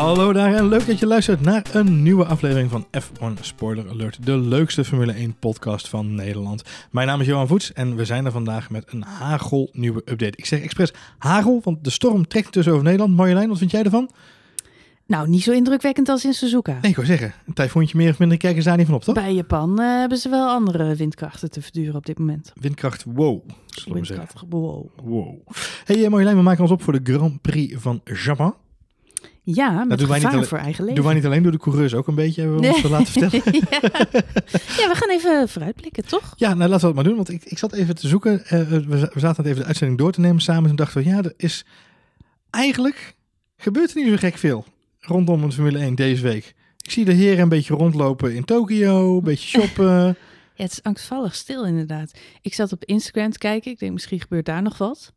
Hallo daar en leuk dat je luistert naar een nieuwe aflevering van F1 Spoiler Alert, de leukste Formule 1 podcast van Nederland. Mijn naam is Johan Voets en we zijn er vandaag met een hagelnieuwe update. Ik zeg expres hagel, want de storm trekt dus over Nederland. Marjolein, wat vind jij ervan? Nou, niet zo indrukwekkend als in Suzuka. Nee, ik wou zeggen, een tyfoontje meer of minder kijken ze daar niet van op, toch? Bij Japan eh, hebben ze wel andere windkrachten te verduren op dit moment. Windkracht, wow. Zullen we zeggen. Windkracht, wow. Wow. Hey eh, Marjolein, we maken ons op voor de Grand Prix van Japan. Ja, met niet gevaar alleen- voor eigen leven. Doen wij niet alleen door de coureurs ook een beetje, hebben we ons laten vertellen. ja. ja, we gaan even vooruitblikken, toch? Ja, nou laten we dat maar doen. Want ik, ik zat even te zoeken. eh, we, za- we zaten even de uitzending door te nemen samen. En dachten we, ja, er is eigenlijk gebeurt er niet zo gek veel rondom een Formule 1 deze week. Ik zie de heren een beetje rondlopen in Tokio, een beetje shoppen. Ja, het is angstvallig stil inderdaad. Ik zat op Instagram te kijken. Ik denk, misschien gebeurt daar nog wat.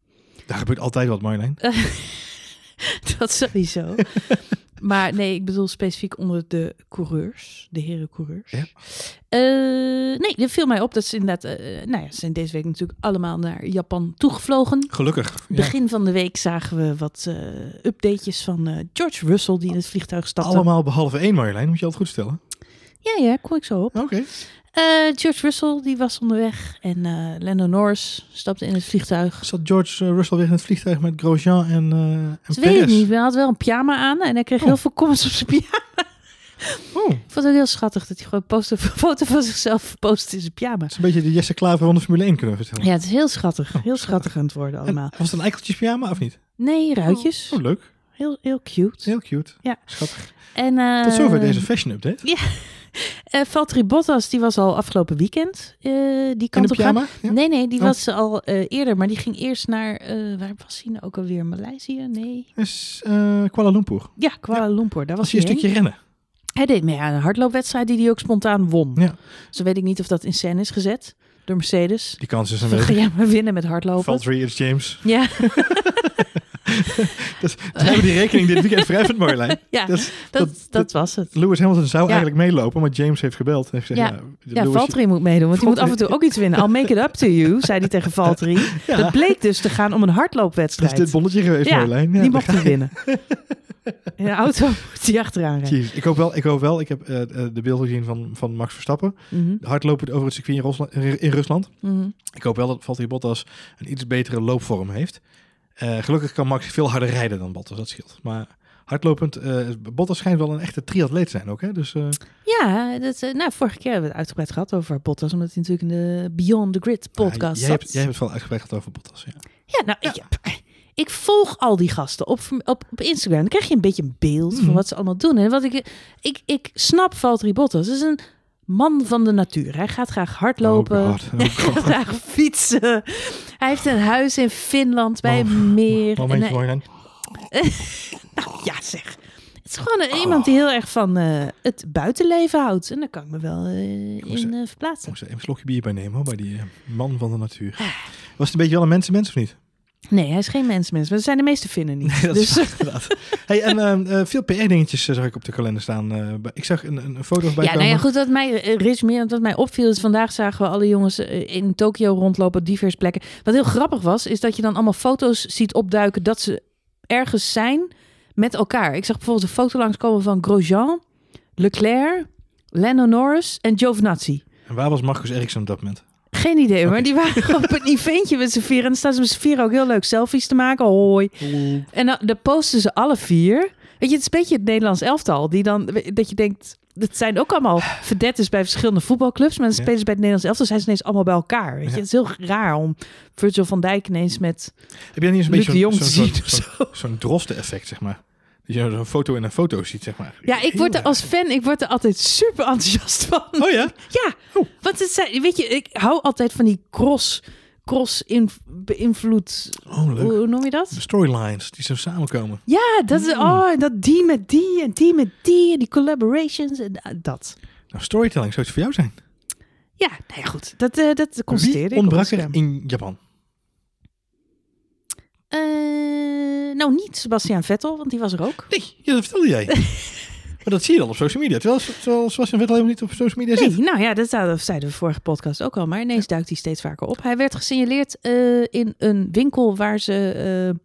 Daar gebeurt altijd wat, Marjolein. Dat sowieso. maar nee, ik bedoel specifiek onder de coureurs, de heren coureurs. Ja. Eh, nee, het viel mij op dat ze inderdaad, eh, nou ja, ze zijn deze week natuurlijk allemaal naar Japan toegevlogen. Gelukkig. Ja. Begin van de week zagen we wat eh updatejes van George Russell die in het vliegtuig stapte. Allemaal behalve één, Marjolein. Moet je altijd goed stellen. Ja, ja, kom ik zo op. Oké. Eh, George Russell die was onderweg en eh Lando Norris stapte in het vliegtuig. Zat George eh, Russell weer in het vliegtuig met Grosjean en, en Ze weet het Perez? niet, hij had wel een pyjama aan en hij kreeg Oh. heel veel comments op zijn pyjama. Oh, Ik vond het heel schattig dat hij gewoon post, een foto van zichzelf post in zijn pyjama. dat is een beetje de Jesse Klaver van de Formule 1 kunnen we vertellen. Ja, het is heel schattig. Heel schattig aan het worden En allemaal. was het een eikeltjes pyjama of niet? Nee, ruitjes. Oh, leuk. Heel, heel cute. Heel cute. Ja. Schattig. En, Tot zover deze fashion update. Eh, Valtteri Bottas, die was al afgelopen weekend eh, die kant op pyjama? Ja? Nee, nee, die Oh. was al eh, eerder, maar die ging eerst naar, waar was hij nou ook alweer? Maleisië? Nee. is Kuala Lumpur. Ja, Kuala Lumpur, daar was hij een stukje rennen? Hij deed mee aan een hardloopwedstrijd die hij ook spontaan won. Ja. Zo weet ik niet of dat in scène is gezet door Mercedes. Die kans is Dan ga aanwezig. jij maar winnen met hardlopen. Valtteri, it's James. Ja, Dus we hebben die rekening dit weekend vrij van Marjolein. ja Dat, dat, dat- dat, was het. Lewis Hamilton zou Ja. eigenlijk meelopen, maar James heeft gebeld. En heeft gezegd, Ja. ja, Ja, Lewis- Valtteri moet meedoen, want die moet af en toe ook iets winnen. I'll make it up to you, zei hij tegen Valtteri. Ja. Dat bleek dus te gaan om een Dat is hardloopwedstrijd. dit bonnetje geweest, Marjolein. Ja, die mocht hij winnen. In de auto moet hij achteraan rijden. Ik hoop wel, ik hoop wel. Ik heb eh, eh, de beelden gezien van, van Max Verstappen. Mhm, Hardlopen over het circuit in Rusland. mhm. Ik hoop wel dat Valtteri Bottas een iets betere loopvorm heeft. Eh, gelukkig kan Max veel harder rijden dan Bottas, dat scheelt. Maar hardlopend, eh Bottas schijnt wel een echte triatleet te zijn ook. Hè? Dus eh, Ja, dat, nou, vorige keer hebben we het uitgebreid gehad over Bottas, omdat hij natuurlijk in de Beyond the Grid podcast jij, zat. hebt, jij hebt het wel uitgebreid gehad over Bottas. Ja. Ja, nou, Ik, ik volg al die gasten op, op, op Instagram. Dan krijg je een beetje een beeld van wat ze allemaal doen. En wat ik, ik, ik snap Valtteri Bottas. Het is een man van de natuur. Hij gaat graag hardlopen. Oh god, oh god. graag fietsen. Hij heeft een huis in Finland bij Oh, meer. En Momentje, hij- nou, ja, zeg. Het is gewoon een- iemand die heel erg van eh, het buitenleven houdt. En daar kan ik me wel eh, in eh, verplaatsen. Moest er even een slokje bier bij nemen hoor, bij die man van de natuur. Ah. Was het een beetje wel een mensenmens of niet? Nee, hij is geen mensmens. Maar dat zijn de meeste Finnen niet. Nee, dat dus, is waar. Hey, en eh, eh, veel PR-dingetjes zag ik op de kalender staan. eh, ik zag een, een een foto bij Ja, nou ja, goed, wat mij eh, resumeert, wat mij opviel is vandaag zagen we alle jongens eh, in Tokio rondlopen op diverse plekken. Wat heel grappig was, is dat je dan allemaal foto's ziet opduiken dat ze ergens zijn met elkaar. Ik zag bijvoorbeeld een foto langskomen van Grosjean, Leclerc, Lando Norris en Giovinazzi. En waar was Marcus Eriksson op dat moment? Geen idee, maar die waren op een eventje met z'n vieren. En dan staan ze met z'n vieren ook heel leuk selfies te maken. Hoi. En dan, dan posten ze alle vier. Weet je, het is een beetje het Nederlands elftal. Die dan, dat je denkt, dat zijn ook allemaal verdettes bij verschillende voetbalclubs. Maar dan spelen ze bij het Nederlands elftal. Zijn ze ineens allemaal bij elkaar. Weet je, Ja. het is heel raar om Virgil van Dijk ineens met... Heb jij niet eens een Luc beetje zo'n zo'n drosten-effect, zeg maar? Dat je nou zo'n foto in een foto ziet, zeg maar. Ja, ik word er als fan, ik word er altijd super enthousiast van. Oh ja? Ja, Oh. want het zijn, weet je, ik hou altijd van die cross, cross in, beïnvloed. Oh, leuk. Hoe noem je dat? De storylines die zo samenkomen. Ja, dat is, Mm. oh, dat die met die en die met die en die collaborations en uh, dat. Nou, storytelling zou het voor jou zijn. Ja, nou ja, goed. Dat, eh dat constateerde ik. ontbrak er in Japan? Eh, nou, niet Sebastian Vettel, want die was er ook. Nee, ja, dat vertelde jij. maar dat zie je dan op social media. Terwijl, terwijl Sebastian Vettel helemaal niet op social media Nee, zit. nou ja, dat zeiden we vorige podcast ook al. Maar ineens duikt hij steeds vaker op. Hij werd gesignaleerd eh, in een winkel waar ze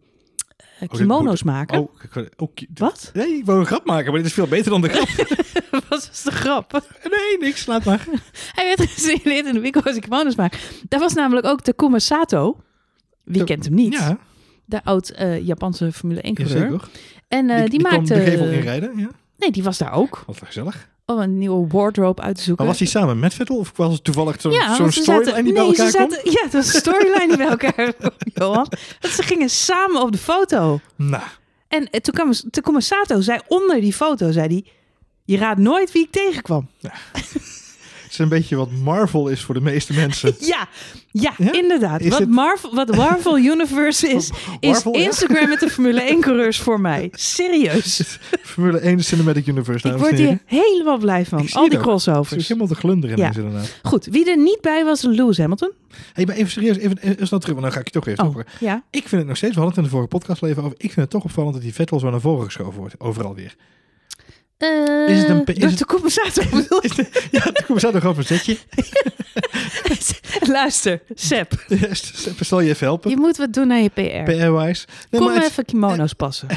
dit kimono's moet- maken. Oh, oh, Wat? Nee, ik wou een grap maken, maar dit is veel beter dan de grap. Wat was de grap? nee, niks, laat maar. Hij werd gesignaleerd in de winkel als ik kimono's maak. Daar was namelijk ook Takuma Sato. Wie De- kent hem niet? Ja, De oud-Japanse Formule 1 coureur. En eh, die, kwam maakte... de gevel inrijden, ja. Nee, die was daar ook. Wat gezellig. Om een nieuwe wardrobe uit te zoeken. Maar was hij samen met Vettel of was het toevallig zo'n ja, storyline zaten- die bij nee, elkaar ze kwam? zaten, Ja, het was een storyline die bij elkaar kwam, Johan. Dat ze gingen samen op de foto. Nou, En eh, toen kwam Sato, zei onder die foto, zei hij... Je raadt nooit wie ik tegenkwam. het is een beetje wat Marvel is voor de meeste mensen. Ja, ja, Ja? inderdaad. Is Wat, het- Marvel, wat Marvel Universe is, is ja? Instagram met de Formule 1 coureurs voor mij. Serieus. Formule 1 de Cinematic Universe, Ik word hier helemaal blij van. Al die ook. Het is crossovers. helemaal te glunderen Ja. inderdaad. Goed, wie er niet bij was, Lewis Hamilton. Hey, maar even serieus, even, even snel terug, want dan ga ik je toch even Oh, over. ja. Ik vind het nog steeds, we hadden het in de vorige podcast al even over, ik vind het toch opvallend dat die Vettel zo naar voren geschoven wordt, overal weer. Is het een pe- is het- Takuma Sato bedoel Is de- ja, toen zo nog op een zetje. Luister, Seb, Zal je even helpen? je moet wat doen aan je PR. PR-wise. Nee, Kom maar even kimono's passen.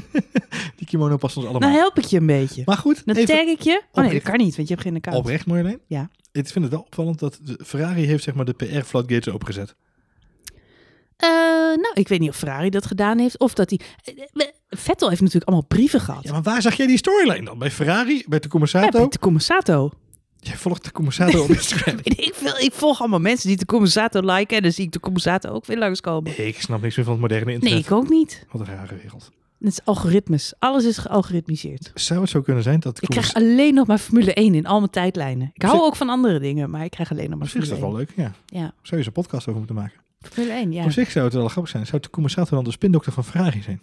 die kimono past ons allemaal. Dan help ik je een beetje. maar goed, Dan even tag ik je. Oh nee, dat kan niet, want je hebt geen account. oprecht Marjolein. Ja. Ik vind het wel opvallend dat de Ferrari heeft zeg maar de PR-floodgates opgezet. Eh, nou, ik weet niet of Ferrari dat gedaan heeft. Of dat hij... eh, Vettel heeft natuurlijk allemaal brieven gehad. Ja, maar waar zag jij die storyline dan? Bij Ferrari? Bij de Ja, Commissato? bij Takuma Sato. Jij volgt de Commissato op Instagram. Ik, ik volg allemaal mensen die de Commissato liken. En dan zie ik de Commissato ook weer langskomen. ik snap niks meer van het moderne Nee, internet. ik ook niet. Wat een rare wereld. Het is algoritmes. Alles is gealgoritmiseerd. Zou het zo kunnen zijn dat de Ik krijg alleen nog maar Formule 1 in al mijn tijdlijnen. Ik hou ook van andere dingen, maar ik krijg alleen nog maar Op zich is dat Formule wel leuk, ja. 1. Ja, Zou je eens een podcast over moeten maken? Formule 1, ja. Op zich zou het wel grappig zijn. Zou de Commissato dan de spindokter van Ferrari zijn?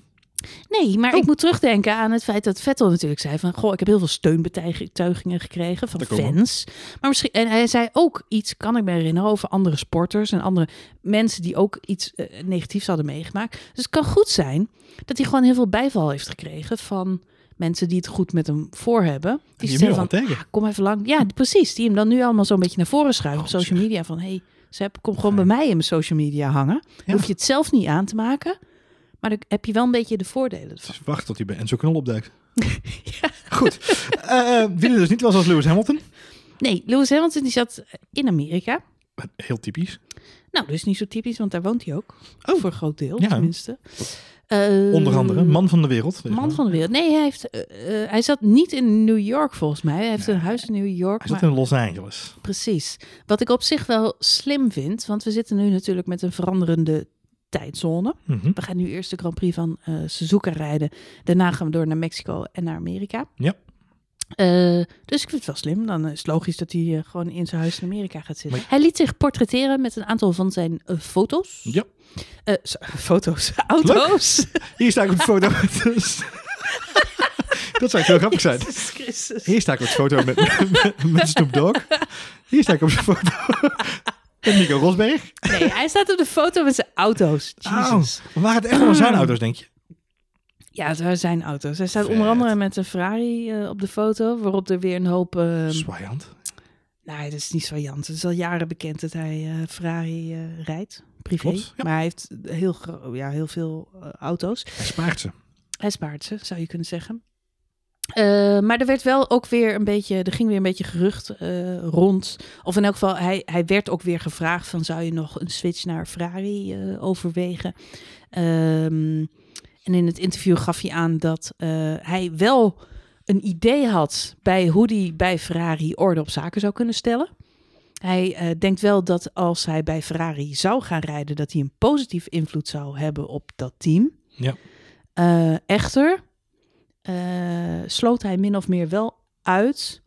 Nee, maar Oh. ik moet terugdenken aan het feit dat Vettel natuurlijk zei van... Goh, ik heb heel veel steunbetuigingen gekregen van fans. Maar misschien, en hij zei ook iets, kan ik me herinneren, over andere sporters en andere mensen die ook iets eh, negatiefs hadden meegemaakt. Dus het kan goed zijn dat hij gewoon heel veel bijval heeft gekregen van mensen die het goed met hem voor hebben. Die Die zeggen van, ah, kom even lang. Ja, precies. Die hem dan nu allemaal zo'n beetje naar voren schuiven op Oh, social media. Van, hey, Seb, kom gewoon bij mij in mijn social media hangen. Dan Ja. hoef je het zelf niet aan te maken. Maar dan heb je wel een beetje de voordelen. Dus wacht tot hij bij Enzo Knol opduikt. Goed. Eh wie dus niet was als Lewis Hamilton. Nee, Lewis Hamilton die zat in Amerika. Heel typisch. Nou, is niet zo typisch, want daar woont hij ook. Oh. Voor een groot deel, Ja. tenminste. Eh, Onder andere man van de wereld. Man van de wereld. Nee, hij, heeft, eh, eh, hij zat niet in New York volgens mij. Hij heeft een huis in New York. Hij maar- zit in Los Angeles. Precies. Wat ik op zich wel slim vind, want we zitten nu natuurlijk met een veranderende tijdzone. Mhm. We gaan nu eerst de Grand Prix van eh Suzuka rijden. Daarna gaan we door naar Mexico en naar Amerika. Ja. Eh, dus ik vind het wel slim. Dan is het logisch dat hij eh, gewoon in zijn huis in Amerika gaat zitten. Maar- Hij liet zich portretteren met een aantal van zijn eh, foto's. Ja. Eh, foto's, auto's. Hier sta ik op de foto. Dat zou heel grappig zijn. Hier sta ik op de foto met, met, met Snoop Dogg. Hier sta ik op de foto met Nico Rosberg. Nee, hij staat op de foto met zijn auto's. Jezus. Oh, waren het echt wel zijn auto's, denk je? Ja, het zijn auto's. Hij staat Vet. onder andere met een Ferrari eh, op de foto, waarop er weer een hoop... Zwaaiend. Nee, dat is niet zwaaiant. Het is al jaren bekend dat hij eh, Ferrari eh, rijdt, privé. Klopt, ja. Maar hij heeft heel, ja, heel veel auto's. Hij spaart ze. Hij spaart ze, zou je kunnen zeggen. Maar er werd wel ook weer een beetje, er ging weer een beetje gerucht rond. Of in elk geval, hij, hij werd ook weer gevraagd van zou je nog een switch naar Ferrari overwegen? Ehm, en in het interview gaf hij aan dat eh, hij wel een idee had bij hoe hij bij Ferrari orde op zaken zou kunnen stellen. Hij eh, denkt wel dat als hij bij Ferrari zou gaan rijden, dat hij een positief invloed zou hebben op dat team. Ja. Eh, echter sloot hij min of meer wel uit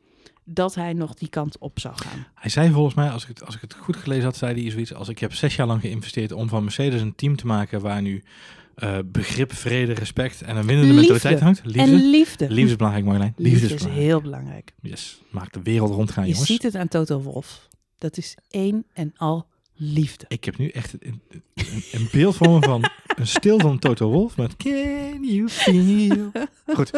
dat hij nog die kant op zou gaan. Hij zei volgens mij, als ik, het, als ik het goed gelezen had, zei hij zoiets als ik heb zes jaar lang geïnvesteerd om van Mercedes een team te maken waar nu eh, begrip, vrede, respect en een winnende Liefde. mentaliteit hangt. Liefde. En liefde. Liefde is belangrijk, Marjolein. Liefde, Liefde is is belangrijk. heel belangrijk. Yes. Maak de wereld rondgaan, Je jongens. ziet het aan Toto Wolf. Dat is één en al liefde. Ik heb nu echt een, een, een beeld voor me van een stil van Toto Wolf met Can you feel? Goed.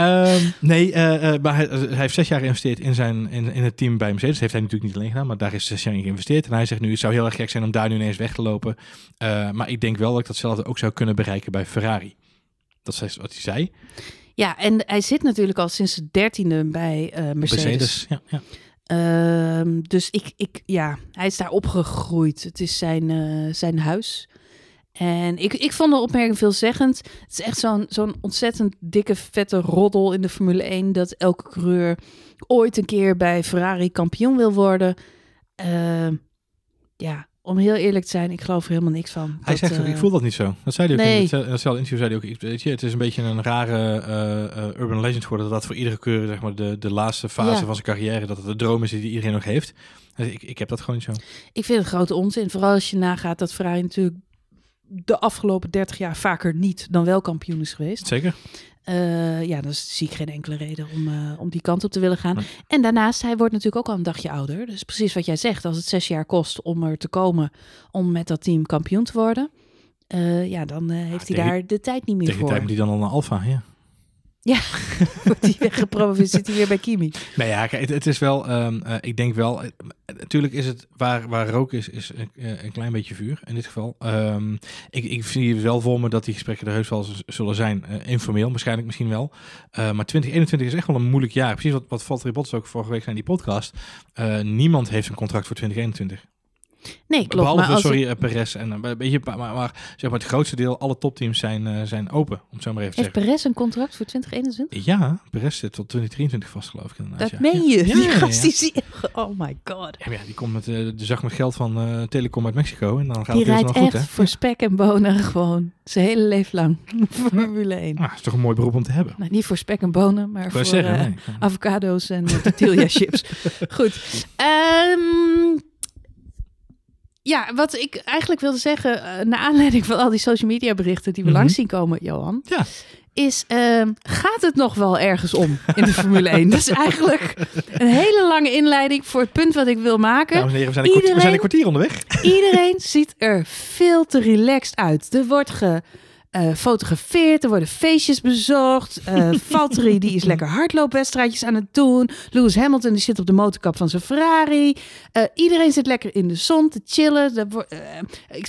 Ehm, nee, eh, eh, maar hij, hij heeft zes jaar geïnvesteerd in, zijn, in, in het team bij Mercedes. Dat heeft hij natuurlijk niet alleen gedaan, maar daar is zes jaar in geïnvesteerd. En hij zegt nu, het zou heel erg gek zijn om daar nu ineens weg te lopen. Eh, maar ik denk wel dat ik datzelfde ook zou kunnen bereiken bij Ferrari. Dat is wat hij zei. Ja, en hij zit natuurlijk al sinds de dertiende bij eh, Mercedes. Mercedes, ja. ja. Ehm, dus ik, ik, ja, hij is daar opgegroeid. Het is zijn, eh, zijn huis. En ik, ik vond de opmerking veelzeggend. Het is echt zo'n zo'n ontzettend dikke, vette roddel in de Formule 1... dat elke coureur ooit een keer bij Ferrari kampioen wil worden. Ehm, ja, om heel eerlijk te zijn, ik geloof er helemaal niks van. Hij Dat, zegt ook, eh, ik voel dat niet zo. Dat zei hij ook nee. in het- in hetzelfde interview. Zei hij ook, weet je, het is een beetje een rare eh, eh, urban legend geworden. Dat dat voor iedere coureur zeg maar, de, de laatste fase Ja. van zijn carrière, dat het de droom is die iedereen nog heeft. Dus ik, ik heb dat gewoon niet zo. Ik vind het grote onzin. Vooral als je nagaat dat Ferrari natuurlijk de afgelopen 30 jaar vaker niet dan wel kampioen is geweest. Zeker. Eh, ja, dan zie ik geen enkele reden om, eh, om die kant op te willen gaan. Nee. En daarnaast, hij wordt natuurlijk ook al een dagje ouder. Dus precies wat jij zegt, als het zes jaar kost om er te komen om met dat team kampioen te worden. eh, ja, dan heeft hij daar de tijd niet meer Tegen die voor. tijd moet hij dan al naar Alfa, ja. Wordt hij weggepromoveerd, zit hij weer bij Kimi. Nee, ja, kijk, het, is wel, ehm, eh, ik denk wel, eh, natuurlijk is het, waar, waar rook is, is een, eh, klein beetje vuur in dit geval. Ehm, ik, ik zie wel voor me dat die gesprekken er heus wel zullen zijn, informeel waarschijnlijk misschien wel. Maar 2021 is echt wel een moeilijk jaar. Precies wat, wat Valtteri Bottas ook vorige week zei in die podcast. Niemand heeft een contract voor 2021. Nee, klopt. Behalve, maar als sorry, eh, Perez en een beetje, maar, maar, zeg maar het grootste deel, alle topteams zijn, eh, zijn open, om het zo maar even te heeft zeggen. Perez een contract voor 2021? Ja, Perez zit tot 2023 vast geloof ik. Dat ja. meen je? Ja, die ja, gast die zie Oh my god. Ja, die komt met eh, de zak met geld van eh, Telecom uit Mexico. En dan gaat Die het dus rijdt nog goed, echt hè? voor spek en bonen gewoon zijn hele leven lang. Formule 1. Ah, is toch een mooi beroep om te hebben. Nou, niet voor spek en bonen, maar voor wou zeggen, eh, nee. avocado's en uh, tortilla chips. Goed. Ehm, ja, wat ik eigenlijk wilde zeggen, eh, naar aanleiding van al die social media berichten die we Mhm. langs zien komen, Johan, Ja. is ehm, gaat het nog wel ergens om in de Formule 1? Dat is eigenlijk een hele lange inleiding voor het punt wat ik wil maken. Dames en heren, we zijn, een kwartier, we zijn een Iedereen- kwartier onderweg. Iedereen ziet er veel te relaxed uit. Er wordt gefotografeerd, er worden feestjes bezocht. Eh Valtteri die is lekker hardloopwedstrijdjes aan het doen. Lewis Hamilton die zit op de motorkap van zijn Ferrari. Eh, iedereen zit lekker in de zon te chillen.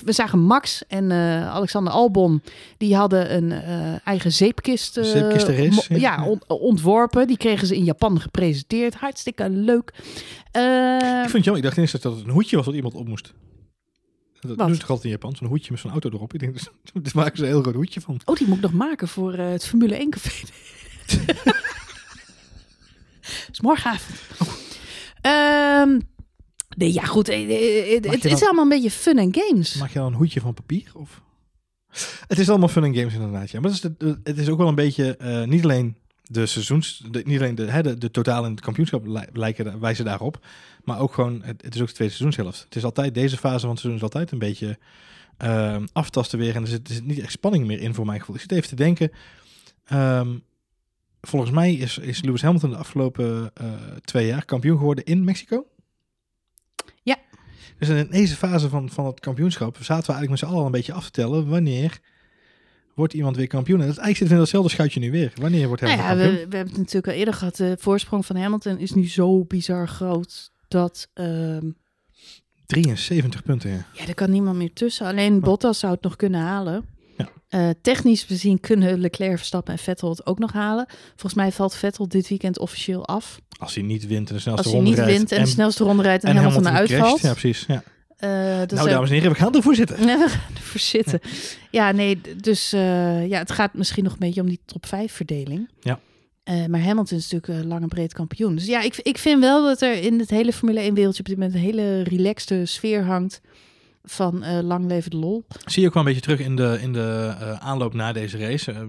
We zagen Max en Alexander Albon. Die hadden een eigen zeepkist, mo- ja. ja, on- ontworpen. Die kregen ze in Japan gepresenteerd. Hartstikke leuk. Ik vond het jammer. Ik dacht eerst dat het een hoedje was wat iemand op moest. Dat Wat? doen ze toch altijd in Japan? Zo'n hoedje met zo'n auto erop. Ik denk, dus, daar maken ze een heel groot hoedje van. Oh, die moet ik nog maken voor eh, het Formule 1 café. is morgenavond. Ehm, nee, ja goed. eh, eh, Het, Mag is allemaal een beetje fun en games. Maak je dan een hoedje van papier? Of? Het is allemaal fun en games inderdaad. Ja. Maar het is, het is ook wel een beetje, niet alleen de seizoens, de, niet alleen de, hè, de, de totaal in het kampioenschap li- lijken, wijzen daarop. Maar ook gewoon, het, het is ook de tweede seizoenshelft. Het is altijd, deze fase van het seizoen is altijd een beetje ehm, aftasten weer. En er zit, er zit niet echt spanning meer in voor mijn gevoel. Ik zit even te denken. ehm, volgens mij is, is Lewis Hamilton de afgelopen eh, twee jaar kampioen geworden in Mexico. Ja. Dus in deze fase van, van het kampioenschap zaten we eigenlijk met z'n allen al een beetje af te tellen wanneer wordt iemand weer kampioen. En dat eigenlijk zitten we in datzelfde schuitje nu weer. Wanneer wordt Nou Hamilton ja, we, kampioen? we hebben het natuurlijk al eerder gehad. De voorsprong van Hamilton is nu zo bizar groot dat... ehm, 73 punten, ja. ja, er kan niemand meer tussen. Alleen Bottas zou het nog kunnen halen. Ja. Eh, technisch bezien kunnen Leclerc, Verstappen en Vettel het ook nog halen. Volgens mij valt Vettel dit weekend officieel af. Als hij niet wint en de snelste Als hij ronde niet wint en, de snelste ronde rijdt en, Hamilton, eruit crasht. valt. Ja, precies. Ja. Eh, Nou, dames en heren, we gaan ervoor zitten. We gaan ervoor zitten. Ja, nee, dus eh, ja, het gaat misschien nog een beetje om die top 5 verdeling. Ja. Eh, maar Hamilton is natuurlijk een lang en breed kampioen. Dus ja, ik, ik vind wel dat er in het hele Formule 1 wereldje op dit moment een hele relaxte sfeer hangt van eh, lang leven lol. Zie je ook wel een beetje terug in de, in de eh, aanloop na deze race. Eh,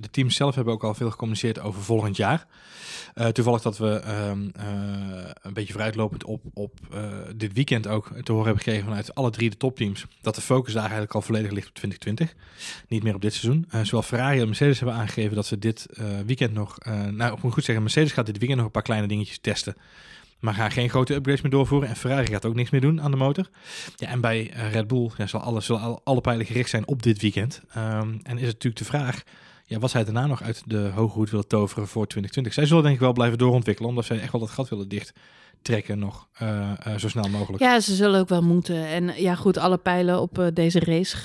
de teams zelf hebben ook al veel gecommuniceerd over volgend jaar. Toevallig dat we ehm, eh, een beetje vooruitlopend op, op dit weekend ook te horen hebben gekregen vanuit alle drie de topteams. Dat de focus daar eigenlijk al volledig ligt op 2020. Niet meer op dit seizoen. Zowel Ferrari en Mercedes hebben aangegeven dat ze dit weekend nog... nou, ik moet goed zeggen, Mercedes gaat dit weekend nog een paar kleine dingetjes testen. Maar gaan geen grote upgrades meer doorvoeren. En Ferrari gaat ook niks meer doen aan de motor. Ja, en bij eh, Red Bull ja, zal alles, zullen alle, pijlen gericht zijn op dit weekend. Ehm, en is het natuurlijk de vraag, ja, wat zij daarna nog uit de hoge hoed willen toveren voor 2020. Zij zullen denk ik wel blijven doorontwikkelen, omdat zij echt wel dat gat willen dicht trekken nog eh, eh, zo snel mogelijk. Ja, ze zullen ook wel moeten. En ja, goed, alle pijlen op deze race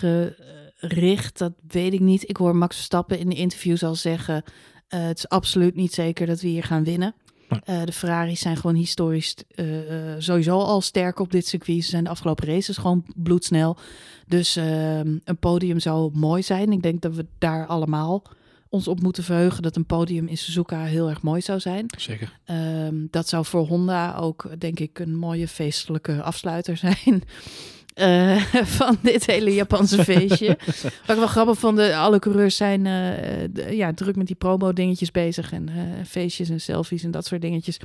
gericht, dat weet ik niet. Ik hoor Max Verstappen in de interviews al zeggen... het is absoluut niet zeker dat we hier gaan winnen. Eh, de Ferraris zijn gewoon historisch eh, eh, sowieso al sterk op dit circuit. Ze zijn de afgelopen races gewoon bloedsnel. Dus eh, een podium zou mooi zijn. Ik denk dat we daar allemaal ons op moeten verheugen... dat een podium in Suzuka heel erg mooi zou zijn. Zeker. Ehm, dat zou voor Honda ook, denk ik, een mooie feestelijke afsluiter zijn. Eh, van dit hele Japanse feestje. Wat ik wel grappig vond, de, alle coureurs zijn eh, ja, druk met die promo-dingetjes bezig. En eh, feestjes en selfies en dat soort dingetjes.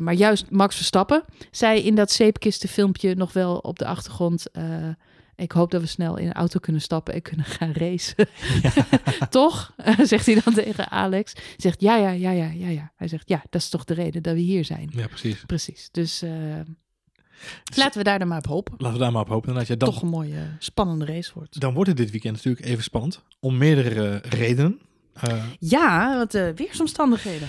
Maar juist Max Verstappen zei in dat zeepkistenfilmpje nog wel op de achtergrond... ik hoop dat we snel in een auto kunnen stappen en kunnen gaan racen. toch? zegt hij dan tegen Alex. Zegt ja, ja, ja, ja, ja, ja. Hij zegt ja, dat is toch de reden dat we hier zijn. Ja, precies. Precies. Dus laten we daar dan maar op hopen. Laten we daar maar op hopen. Dat je dan, Toch een mooie, spannende race wordt. dan wordt het dit weekend natuurlijk even spannend. Om meerdere redenen. Eh, Ja, wat uh, weersomstandigheden.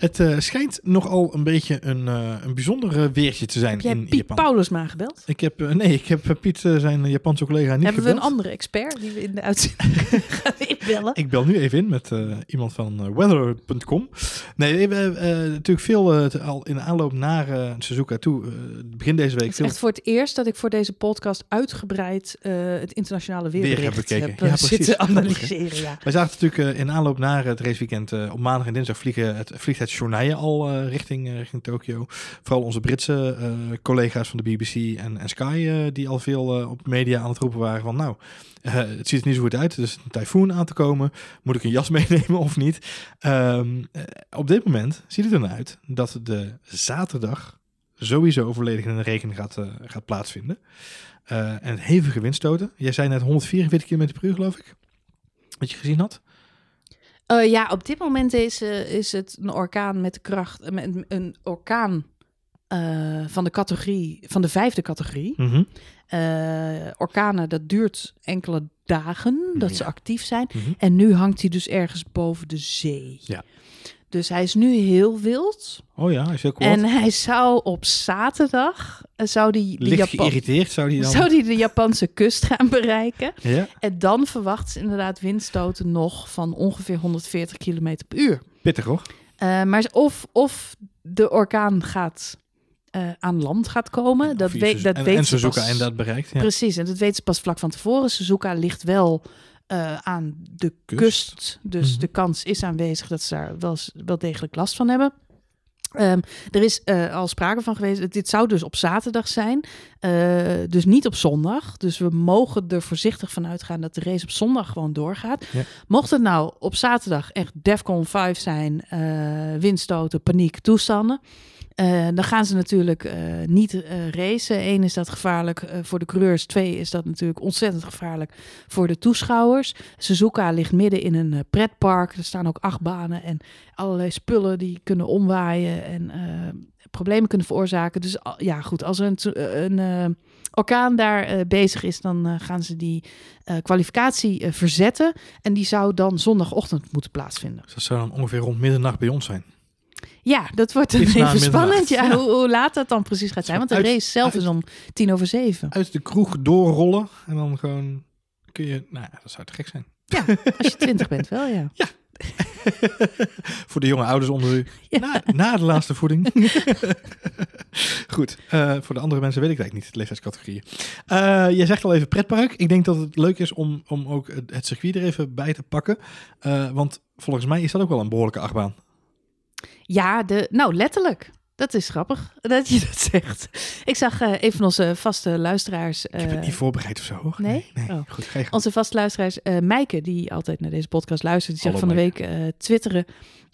Het eh, schijnt nogal een beetje een, eh een bijzonder weertje te zijn in Piet Japan. Paulusma gebeld? Ik heb, eh, nee, ik heb eh, Piet, eh, zijn Japanse collega, niet Hebben we gebeld. een andere expert die we in de uitzending gaan inbellen? Ik bel nu even in met eh, iemand van eh, weather.com. Nee, we hebben eh, natuurlijk veel eh, te- al in de aanloop naar eh, Suzuka toe. eh, begin deze week Het is veel echt voor het eerst dat ik voor deze podcast uitgebreid eh, het internationale Weer weerbericht heb bekeken. heb Ja, eh, zitten analyseren. Ja. Wij zagen natuurlijk eh, in aanloop naar het raceweekend eh, op maandag en dinsdag vliegen het, vliegt Shonai al eh, richting, eh, richting Tokio. Vooral onze Britse eh, collega's van de BBC en, en Sky, die al veel op media aan het roepen waren van nou, het ziet er niet zo goed uit. Is een tyfoon aan te komen. Moet ik een jas meenemen of niet? Ehm, eh, op dit moment ziet het er naar uit dat de zaterdag sowieso volledig in de rekening gaat, gaat plaatsvinden. En hevige windstoten. Jij zei net 144 km per uur, geloof ik. Wat je gezien had. Eh, ja, op dit moment is, eh, is het een orkaan met de kracht, eh, een orkaan van de categorie, van de vijfde categorie. Mhm. Orkanen, dat duurt enkele dagen dat ze actief zijn. Mhm. En nu hangt hij dus ergens boven de zee. Ja. Dus hij is nu heel wild. Oh ja, hij is heel kwaad. En hij zou op zaterdag, eh, zou die de, Licht Japan, geïrriteerd zou die dan... zou die de Japanse kust gaan bereiken. Ja, En dan verwacht ze inderdaad windstoten nog van ongeveer 140 km per uur. pittig hoor. Eh, maar of, of de orkaan gaat eh, aan land gaat komen, dat, weet, dat en, weet en ze Suzuka pas. en dat bereikt. Ja. Precies, en dat weten ze pas vlak van tevoren. Suzuka ligt wel eh, aan de Kust. kust. Dus Mhm. de kans is aanwezig dat ze daar wel, wel degelijk last van hebben. Ehm, er is eh, al sprake van geweest. Dit zou dus op zaterdag zijn. eh, dus niet op zondag. Dus we mogen er voorzichtig van uitgaan dat de race op zondag gewoon doorgaat. Ja. Mocht het nou op zaterdag echt Defcon 5 zijn, windstoten, paniek, toestanden. Eh, dan gaan ze natuurlijk eh, niet eh, racen. Eén is dat gevaarlijk voor de coureurs. Twee is dat natuurlijk ontzettend gevaarlijk voor de toeschouwers. Suzuka ligt midden in een pretpark. Er staan ook achtbanen en allerlei spullen die kunnen omwaaien en problemen kunnen veroorzaken. Dus ja, goed, als er een, een orkaan daar bezig is, dan gaan ze die kwalificatie verzetten. En die zou dan zondagochtend moeten plaatsvinden. Dus dat zou dan ongeveer rond middernacht bij ons zijn. Ja, dat wordt dan even spannend. Ja, hoe, hoe laat dat dan precies gaat zijn? Want de Uit- race zelf uit- is om tien over zeven. Uit de kroeg doorrollen en dan gewoon kun je... Nou ja, dat zou te gek zijn. Ja, als je twintig bent wel, ja. voor de jonge ouders onder u. Ja. Na, na de laatste voeding. Goed, eh, voor de andere mensen weet ik eigenlijk niet, de leeftijdscategorieën. Eh jij zegt al even pretpark. Ik denk dat het leuk is om, om ook het het circuit er even bij te pakken. Eh, want volgens mij is dat ook wel een behoorlijke achtbaan. Ja, de, nou letterlijk. Dat is grappig dat je dat zegt. Ik zag eh, een van onze vaste luisteraars. Ik heb eh, het niet voorbereid of zo. hoor. nee? Nee, Oh. goed. Gang. Onze vaste luisteraars, eh Mijke, die altijd naar deze podcast luistert, die Hallo, van de week eh, twitteren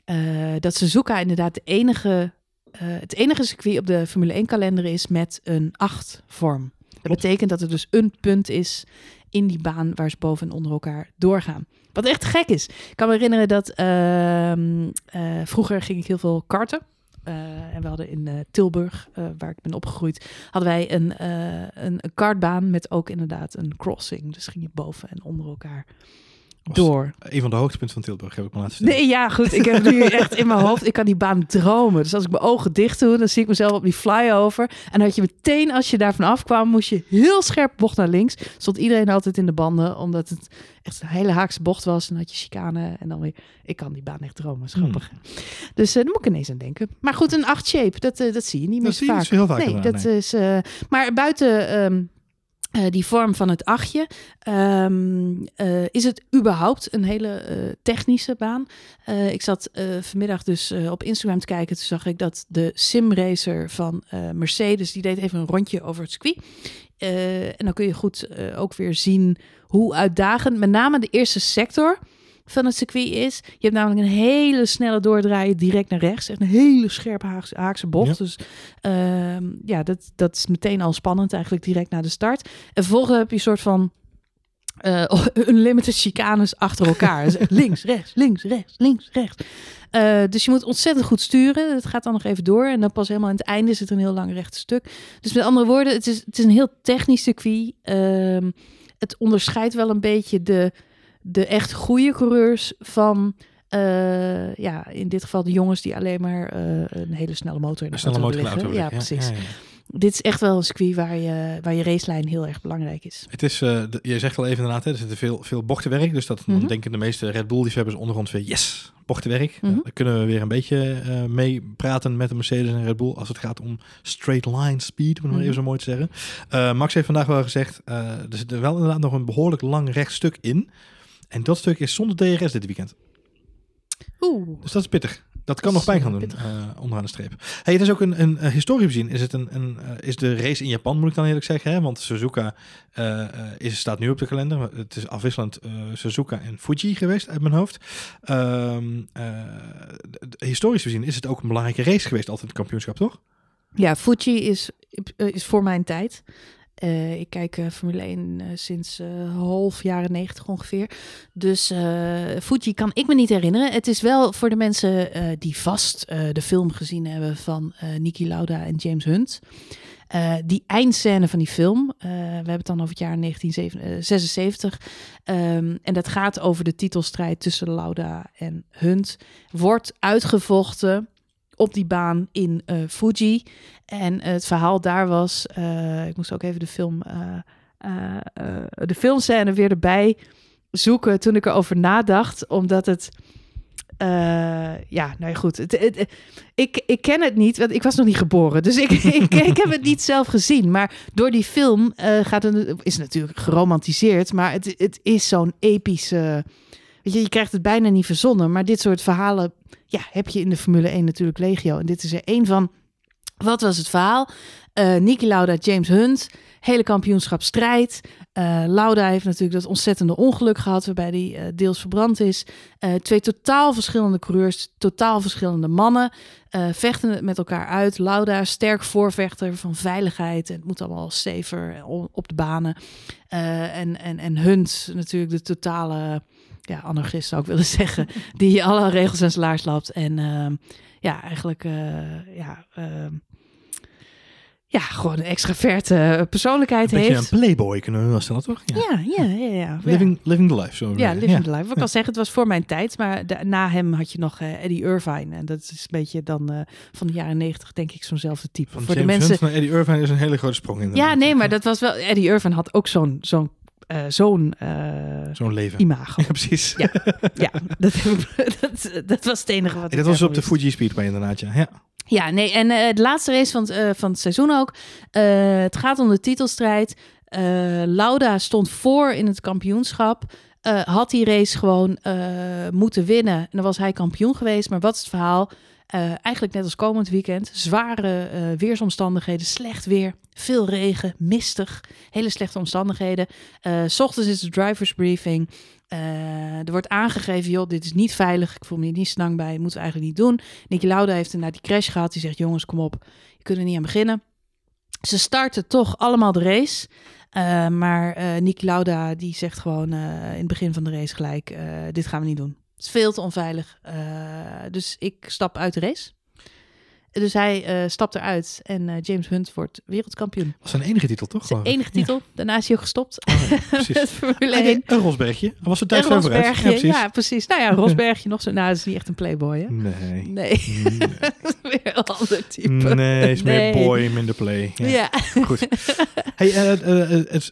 eh, dat Suzuka inderdaad de enige, eh, het enige circuit op de Formule 1 kalender is met een 8 vorm. Dat betekent dat er dus een punt is in die baan waar ze boven en onder elkaar doorgaan. Wat echt gek is. Ik kan me herinneren dat ehm, eh, vroeger ging ik heel veel karten. Eh, en we hadden in eh, Tilburg, waar ik ben opgegroeid, hadden wij een, een, een kartbaan met ook inderdaad een crossing. Dus ging je boven en onder elkaar door. Een van de hoogtepunten van Tilburg heb ik me laten vertellen. Nee, ja, goed. Ik heb nu echt in mijn hoofd. Ik kan die baan dromen. Dus als ik mijn ogen dicht doe, dan zie ik mezelf op die flyover. En dan had je meteen, als je daar vanaf kwam, moest je heel scherp bocht naar links. Stond iedereen altijd in de banden, omdat het echt een hele haakse bocht was. En had je chicane en dan weer... Ik kan die baan echt dromen. Is Hmm. Dus eh daar moet ik ineens aan denken. Maar goed, een 8 shape, dat, eh, dat zie je niet meer Dat zo zie je vaak. heel vaak Nee, dat nee. is... eh, maar buiten... ehm, eh, die vorm van het achtje, ehm, eh, is het überhaupt een hele eh, technische baan. Ik zat vanmiddag dus op Instagram te kijken. Toen zag ik dat de simracer van Mercedes, die deed even een rondje over het circuit. En dan kun je goed ook weer zien hoe uitdagend met name de eerste sector van het circuit is. Je hebt namelijk een hele snelle doordraaien direct naar rechts. Echt een hele scherpe Haagse, Haakse bocht. Ja. Dus ehm, ja, dat, dat is meteen al spannend eigenlijk direct na de start. En vervolgens heb je een soort van eh unlimited chicanes achter elkaar. Dus links, rechts, links, rechts, links, rechts. Eh, dus je moet ontzettend goed sturen. Het gaat dan nog even door. En dan pas helemaal aan het einde zit er een heel lang rechte stuk. Dus met andere woorden, het is, het is een heel technisch circuit. Ehm, het onderscheidt wel een beetje de, de echt goede coureurs van... eh, ja, in dit geval de jongens die alleen maar eh, een hele snelle motor in de Een snelle motor leggen. willen. Ja, precies. ja, ja. Dit is echt wel een circuit waar je, waar je racelijn heel erg belangrijk is. Het is, eh, de- je zegt al even inderdaad, hè, er zit veel, veel bochtenwerk. Dus dat Mhm. dan denken de meeste Red Bull-liefhebbers onder ons weer, yes, bochtenwerk. Mhm. Uh, dan kunnen we weer een beetje eh mee praten met de Mercedes en Red Bull als het gaat om straight line speed, om het maar even Mhm. zo mooi te zeggen. Eh, Max heeft vandaag wel gezegd, eh, er zit er wel inderdaad nog een behoorlijk lang rechtstuk in. En dat stuk is zonder DRS dit weekend. Oeh. Dus dat is pittig. Dat kan Dat nog pijn gaan doen, eh, onderaan de streep. Hey, het is ook een, een, historisch gezien is het een, een eh, is de race in Japan, moet ik dan eerlijk zeggen. Hè? Want Suzuka eh, is, staat nu op de kalender. Het is afwisselend Suzuka en Fuji geweest uit mijn hoofd. Ehm, eh, historisch gezien is het ook een belangrijke race geweest, altijd het kampioenschap, toch? Ja, Fuji is, is voor mijn tijd. Eh, ik kijk eh, Formule 1 eh, sinds half jaren 90 ongeveer. Dus Fuji kan ik me niet herinneren. Het is wel voor de mensen die vast de film gezien hebben van Niki Lauda en James Hunt. Die eindscène van die film, we hebben het dan over het jaar 1976. ehm, en dat gaat over de titelstrijd tussen Lauda en Hunt. Wordt uitgevochten op die baan in eh, Fuji. En het verhaal daar was, eh, ik moest ook even de film, eh, eh, eh, de filmscène weer erbij zoeken toen ik erover nadacht, omdat het, eh, ja, nou goed, het, ik, ik ken het niet, want ik was nog niet geboren, dus ik, ik, ik heb het niet zelf gezien, maar door die film eh, gaat het, is natuurlijk geromantiseerd, maar het, het is zo'n epische, je, krijgt het bijna niet verzonnen, maar dit soort verhalen, ja, heb je in de Formule 1 natuurlijk legio, en dit is er één van. Wat was het verhaal? Eh Niki Lauda, James Hunt, hele kampioenschapsstrijd. Eh Lauda heeft natuurlijk dat ontzettende ongeluk gehad, waarbij hij eh, deels verbrand is. Twee totaal verschillende coureurs, totaal verschillende mannen, vechten het met elkaar uit. Lauda, sterk voorvechter van veiligheid. En het moet allemaal safer op de banen. En, en, en Hunt, natuurlijk de totale ja, anarchist zou ik willen zeggen, die alle regels en slaars lapt. En ehm, ja, eigenlijk eh, ja, ehm, ja, gewoon een extraverte persoonlijkheid Een beetje heeft. een playboy kunnen we wel stellen, toch? Ja. Ja, ja, ja. ja. Living, living the life, zo. Ja, living the life. Ik kan zeggen, het was voor mijn tijd. Maar da- na hem had je nog eh, Eddie Irvine. En dat is een beetje dan eh, van de jaren negentig, denk ik, zo'nzelfde type. Van voor James de mensen. Hunt Eddie Irvine is een hele grote sprong in. Ja, nee, maar dat was wel. Eddie Irvine had ook zo'n zo'n eh, zo'n eh, Zo'n leven. imago. Ja, precies. Ja. Ja, dat, dat, dat was het enige wat. En ik dat was op de. Fuji Speedway inderdaad, ja. ja. Ja, nee, en eh, de laatste race van het, eh, van het seizoen ook. Eh, het gaat om de titelstrijd. Eh, Lauda stond voor in het kampioenschap. Eh, had die race gewoon eh, moeten winnen. En dan was hij kampioen geweest. Maar wat is het verhaal? Eh, eigenlijk net als komend weekend. Zware eh, weersomstandigheden, slecht weer, veel regen, mistig, hele slechte omstandigheden. Eh, s ochtends is de drivers briefing. Er wordt aangegeven, joh, dit is niet veilig. Ik voel me hier niet snang bij, moeten we eigenlijk niet doen. Nicky Lauda heeft inderdaad die crash gehad. Die zegt, jongens, kom op, je kunt er niet aan beginnen. Ze starten toch allemaal de race. Maar Nicky Lauda die zegt gewoon in het begin van de race gelijk, dit gaan we niet doen. Het is veel te onveilig. Eh, dus ik stap uit de race. Dus hij eh, stapt eruit en eh, James Hunt wordt wereldkampioen. was zijn enige titel, toch? Zijn enige titel. Daarna is hij ook gestopt. Oh, precies. Formule Ah, 1. nee, een Rosbergje. Hij was er thuis. Ja, precies. Ja, precies. Nou ja, Rosbergje nog zo. Nou, dat is niet echt een playboy, hè? Nee. Nee, Nee. dat is weer een ander type. Nee, is meer Nee. boy, minder play. Ja. Ja. Goed. Hey, eh, het,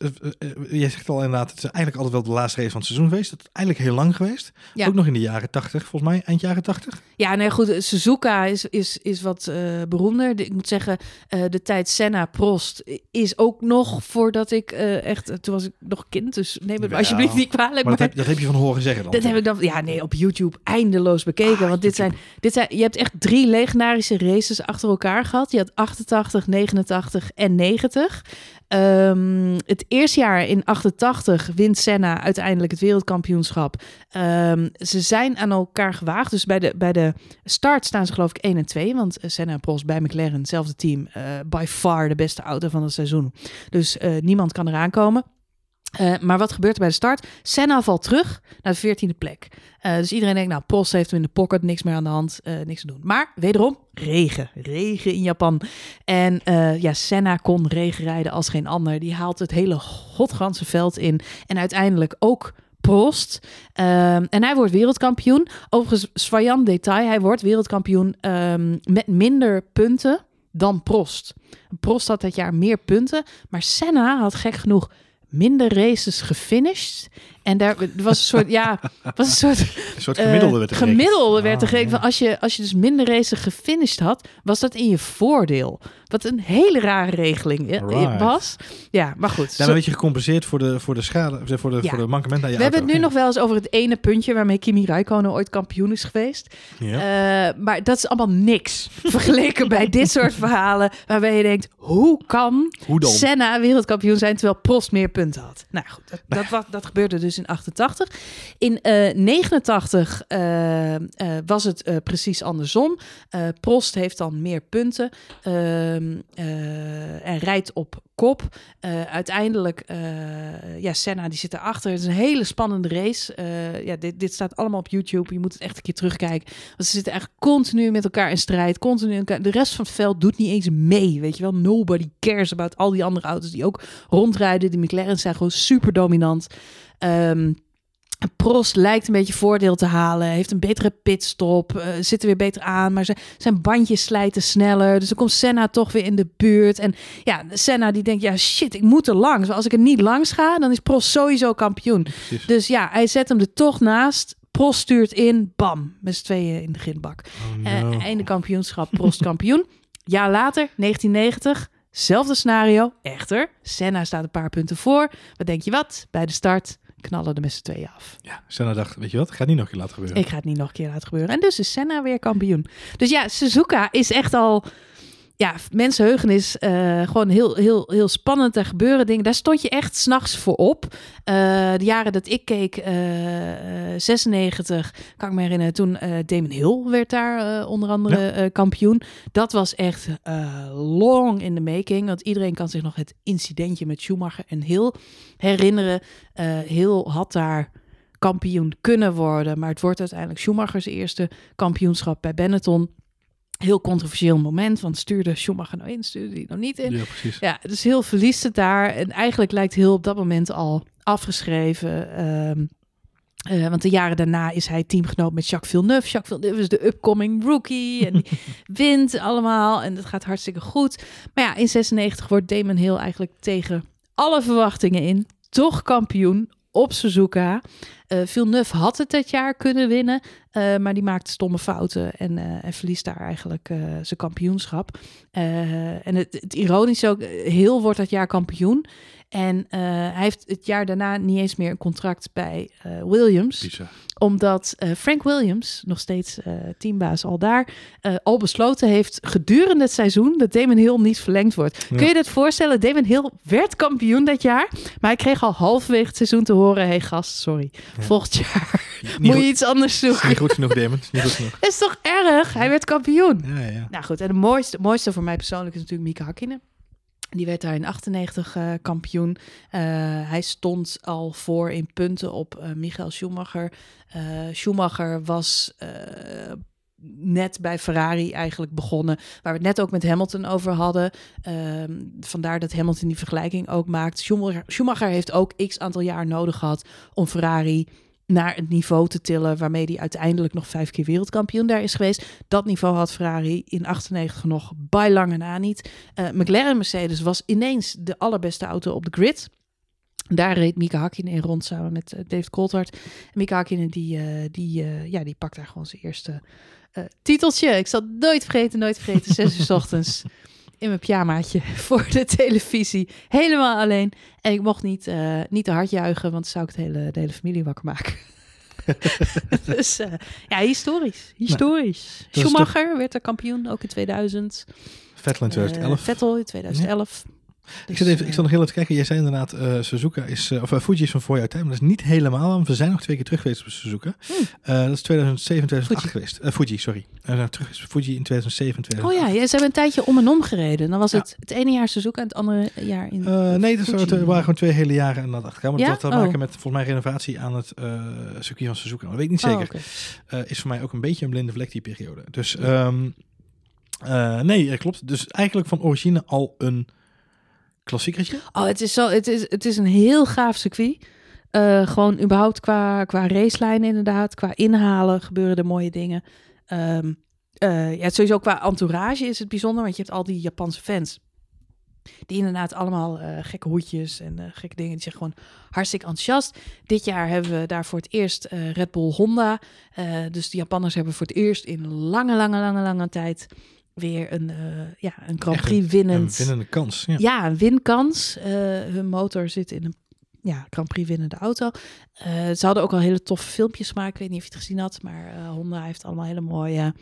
jij zegt al inderdaad, het is eigenlijk altijd wel de laatste race van het seizoen geweest. Het is eigenlijk heel lang geweest. Ja. Ook nog in de jaren 80, volgens mij, eind jaren 80. Ja, nee, goed. Suzuka is, is, is wat beroemder. De- Ik moet zeggen, eh, de tijd Senna-Prost is ook nog voordat ik eh, echt... eh, Toen was ik nog kind, dus neem het alsjeblieft niet kwalijk. Maar Maar, dat heb, dat heb je van horen zeggen dan. dat heb ik dan... Ja, nee, op YouTube eindeloos bekeken. Ah, want dit zijn, dit zijn... Je hebt echt drie legendarische races achter elkaar gehad. Je had 88, 89 en 90. Ehm, het eerste jaar in 88 wint Senna uiteindelijk het wereldkampioenschap. Ehm, ze zijn aan elkaar gewaagd. Dus bij de, bij de start staan ze geloof ik 1 en 2. Want eh, Senna en Prost bij McLaren, hetzelfde team. eh, by far de beste auto van het seizoen. Dus eh, niemand kan eraan komen. Eh, maar wat gebeurt er bij de start? Senna valt terug naar de 14e plek. Eh, dus iedereen denkt, nou, Prost heeft hem in de pocket, niks meer aan de hand, eh, niks te doen. Maar wederom, regen. Regen in Japan. En ja, Senna kon regen rijden als geen ander. Die haalt het hele godganse veld in. En uiteindelijk ook Prost. Ehm, en hij wordt wereldkampioen. Overigens, Swayan detail, hij wordt wereldkampioen ehm, met minder punten dan Prost. Prost had dat jaar meer punten, maar Senna had gek genoeg minder races gefinished. En daar was een soort, ja, was een soort Een soort gemiddelde eh, werd er gerekend. gemiddelde werd er Ah, ja. van Als je, als je dus minder races gefinished had, was dat in je voordeel. Wat een hele rare regeling eh, Right. was. Ja, maar goed. Dan zo- werd je gecompenseerd voor de, voor de schade, of voor de, Ja. voor de mankement aan je we hebben het nu nog wel eens over het ene puntje waarmee Kimi Räikkönen ooit kampioen is geweest. Ja. Eh, maar dat is allemaal niks vergeleken bij dit soort verhalen waarbij je denkt, hoe kan Hoe dan? Senna wereldkampioen zijn terwijl Prost meer punten had? Nou goed, dat, dat, wa- dat gebeurde dus in 88. In eh 89 eh, eh, was het eh, precies andersom. Eh, Prost heeft dan meer punten ehm, eh, en rijdt op kop. Eh, uiteindelijk, eh, ja, Senna die zit erachter. Het is een hele spannende race. Eh, ja, dit, dit staat allemaal op YouTube. Je moet het echt een keer terugkijken. Want ze zitten echt continu met elkaar in strijd. Continu. De rest van het veld doet niet eens mee. Weet je wel, nobody cares about al die andere auto's die ook rondrijden. De McLaren's zijn gewoon super dominant. Ehm, Prost lijkt een beetje voordeel te halen. Heeft een betere pitstop. eh zit er weer beter aan. Maar zijn, zijn bandjes slijten sneller. Dus dan komt Senna toch weer in de buurt. En ja, Senna die denkt, ja shit, ik moet er langs. Als ik er niet langs ga, dan is Prost sowieso kampioen. Precies. Dus ja, hij zet hem er toch naast. Prost stuurt in. Bam, met z'n tweeën in de grindbak. Oh, Eh, einde kampioenschap, Prost kampioen. Jaar later, 1990, zelfde scenario. Echter, Senna staat een paar punten voor. Wat denk je wat? Bij de start knallen de met z'n tweeën af. Ja, Senna dacht, weet je wat, ik ga het niet nog een keer laten gebeuren. Ik ga het niet nog een keer laten gebeuren. En dus is Senna weer kampioen. Dus ja, Suzuka is echt al... Ja, mensenheugenis, eh gewoon heel, heel, heel spannend. Er gebeuren dingen. Daar stond je echt s'nachts voor op. Eh, de jaren dat ik keek, eh, eh, 96, kan ik me herinneren. Toen Damon Hill werd daar onder andere kampioen. Dat was echt long in the making. Want iedereen kan zich nog het incidentje met Schumacher en Hill herinneren. Hill had daar kampioen kunnen worden. Maar het wordt uiteindelijk Schumachers eerste kampioenschap bij Benetton. Heel controversieel moment, want stuurde Schumacher nou in, stuurde hij nou niet in. Ja, precies. Ja, dus heel verliest het daar. En eigenlijk lijkt heel op dat moment al afgeschreven. Ehm, eh, want de jaren daarna is hij teamgenoot met Jacques Villeneuve. Jacques Villeneuve is de upcoming rookie. En die wint allemaal. En dat gaat hartstikke goed. Maar ja, in 96 wordt Damon Hill eigenlijk tegen alle verwachtingen in. Toch kampioen op Suzuka. Eh Villeneuve had het dat jaar kunnen winnen. eh, maar die maakt stomme fouten. En, eh, en verliest daar eigenlijk zijn kampioenschap. En het, het ironische ook, Hill wordt dat jaar kampioen. En hij heeft het jaar daarna niet eens meer een contract bij Williams. Omdat eh, Frank Williams, nog steeds eh, teambaas al daar, eh, al besloten heeft gedurende het seizoen dat Damon Hill niet verlengd wordt. Ja. Kun je dit voorstellen? Damon Hill werd kampioen dat jaar, maar hij kreeg al halverwege het seizoen te horen, hey gast, sorry, Ja. volgend jaar moet je iets anders zoeken. Niet goed genoeg, Damon. Is Niet goed genoeg. Dat is toch erg? Hij werd kampioen. Ja, ja. Nou goed, en het mooiste, mooiste voor mij persoonlijk is natuurlijk Mieke Hakkinen. Die werd daar in 98 eh, kampioen. Eh, hij stond al voor in punten op eh, Michael Schumacher. Schumacher was net bij Ferrari eigenlijk begonnen. Waar we het net ook met Hamilton over hadden. Ehm, vandaar dat Hamilton die vergelijking ook maakt. Schumacher heeft ook x aantal jaar nodig gehad om Ferrari naar het niveau te tillen waarmee hij uiteindelijk nog vijf keer wereldkampioen daar is geweest. Dat niveau had Ferrari in 98 nog bij lange na niet. Uh, McLaren Mercedes was ineens de allerbeste auto op de grid. Daar reed Mika Hakkinen in rond samen met uh, David Coulthard. Mika Hakkinen die, uh, die, ja, die pakt daar gewoon zijn eerste titeltje. Ik zal nooit vergeten, nooit vergeten. Zes uur s ochtends in mijn pyjamaatje voor de televisie. Helemaal alleen. En ik mocht niet, uh, niet te hard juichen, want dan zou ik de hele, de hele familie wakker maken. dus uh, ja, historisch. Historisch. Nou, Schumacher toch... werd er kampioen, ook in 2000. Vettel in 2011. Uh, Vettel in 2011. Ja. Dus, ik, zit even, ik zat nog heel even te kijken. Jij zei inderdaad, uh, Suzuka is, uh, of uh, Fuji is van voor jouw tijd, maar dat is niet helemaal. Want we zijn nog twee keer terug geweest op Suzuka. Hmm. dat is 2007, 2008 Fuji. geweest. Fuji, sorry. We zijn terug geweest Fuji in 2007, 2008. Oh ja, ze hebben een tijdje om en om gereden. Dan was ja. het het ene jaar Suzuka en het andere jaar in Nee, dat waren gewoon twee hele jaren en dat achter. Maar ja? dat had te maken oh. met volgens mij renovatie aan het circuit van Suzuka. Dat weet ik niet zeker. Oh, okay. is voor mij ook een beetje een blinde vlek die periode. Dus um, nee, klopt. Dus eigenlijk van origine al een klassiekertje? Oh, het is, zo, het is, het is een heel gaaf circuit. Uh, gewoon überhaupt qua, qua racelijn inderdaad. Qua inhalen gebeuren er mooie dingen. Um, ja, sowieso qua entourage is het bijzonder, want je hebt al die Japanse fans. Die inderdaad allemaal uh, gekke hoedjes en gekke dingen. Die zijn gewoon hartstikke enthousiast. Dit jaar hebben we daar voor het eerst Red Bull Honda. dus de Japanners hebben voor het eerst in lange, lange, lange, lange tijd weer een, uh, ja, een Grand Prix winnend. Een winnende kans. Ja, ja een winkans. Uh, hun motor zit in een ja, Grand Prix winnende auto. Uh, ze hadden ook al hele toffe filmpjes gemaakt. Ik weet niet of je het gezien had, maar Honda heeft allemaal hele mooie,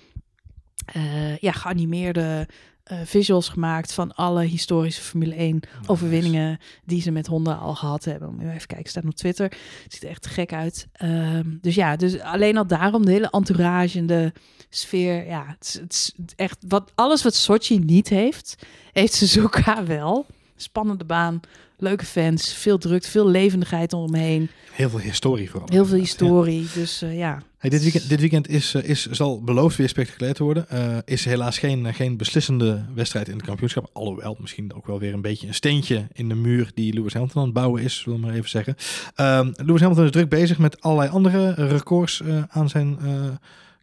ja, geanimeerde visuals gemaakt van alle historische Formule 1 overwinningen die ze met Honda al gehad hebben. Even kijken, staat op Twitter. Het ziet er echt gek uit. Um, dus ja, dus alleen al daarom de hele entourage en de sfeer. Ja, het, het is echt wat alles wat Sochi niet heeft, heeft Suzuka wel. Spannende baan, leuke fans, veel druk, veel levendigheid omheen. Heel veel historie vooral. Heel veel historie, dus uh, ja. Hey, dit, weekend, dit weekend is, uh, is, zal beloofd weer spectaculair te worden. Uh, is helaas geen, geen beslissende wedstrijd in het kampioenschap. Alhoewel, misschien ook wel weer een beetje een steentje in de muur die Lewis Hamilton aan het bouwen is, zullen we maar even zeggen. Um, Lewis Hamilton is druk bezig met allerlei andere records aan zijn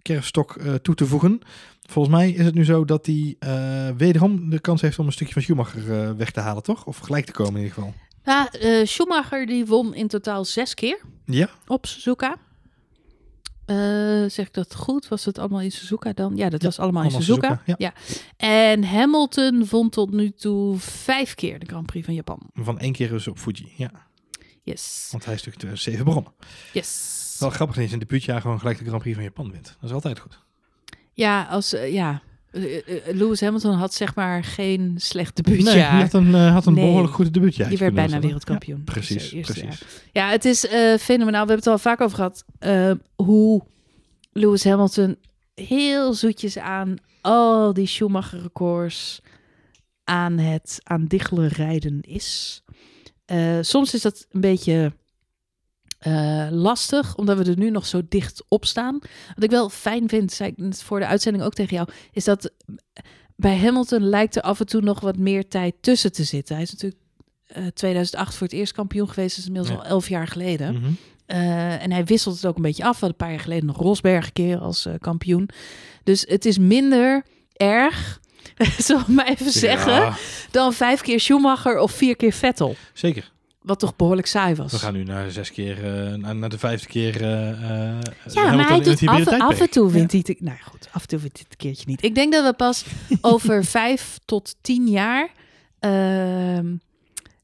kerfstok toe te voegen. Volgens mij is het nu zo dat hij wederom de kans heeft om een stukje van Schumacher weg te halen, toch? Of gelijk te komen in ieder geval. Ja, Schumacher die won in totaal zes keer ja. op Suzuka. Zeg ik dat goed? Was het allemaal in Suzuka dan? Ja, dat was allemaal, allemaal in Suzuka. Suzuka ja. ja. En Hamilton won tot nu toe vijf keer de Grand Prix van Japan. Van één keer dus op Fuji, ja. Yes. Want hij is natuurlijk 2007 begonnen. Yes. Wel grappig dat je in de debuutjaar gewoon gelijk de Grand Prix van Japan wint. Dat is altijd goed. Ja, als uh, ja. Uh, Lewis Hamilton had zeg maar geen slecht debuutjaar. Nee, hij had een, uh, had een nee. behoorlijk goed debuutjaar. Die werd bijna wereldkampioen. Ja, precies, precies. Jaar. Ja, het is fenomenaal. We hebben het al vaak over gehad. hoe Lewis Hamilton heel zoetjes aan al die Schumacher records aan het aan diggelen rijden is. soms is dat een beetje uh, lastig, omdat we er nu nog zo dicht op staan. Wat ik wel fijn vind, zei ik voor de uitzending ook tegen jou, is dat bij Hamilton lijkt er af en toe nog wat meer tijd tussen te zitten. Hij is natuurlijk uh, eh, 2008 voor het eerst kampioen geweest, dat is inmiddels ja. al elf jaar geleden. Mm -hmm. uh, en hij wisselt het ook een beetje af. We een paar jaar geleden nog Rosberg een keer als kampioen. Dus het is minder erg, zal ik maar even zeggen, dan vijf keer Schumacher of vier keer Vettel. Zeker. Wat toch behoorlijk saai was. We gaan nu naar zes keer, uh, naar de vijfde keer. Uh, ja, maar hij doet af, af, en toe wint ja. hij. Nou goed, af en toe wint hij het een keertje niet. Ik denk dat we pas over vijf tot tien jaar. Uh,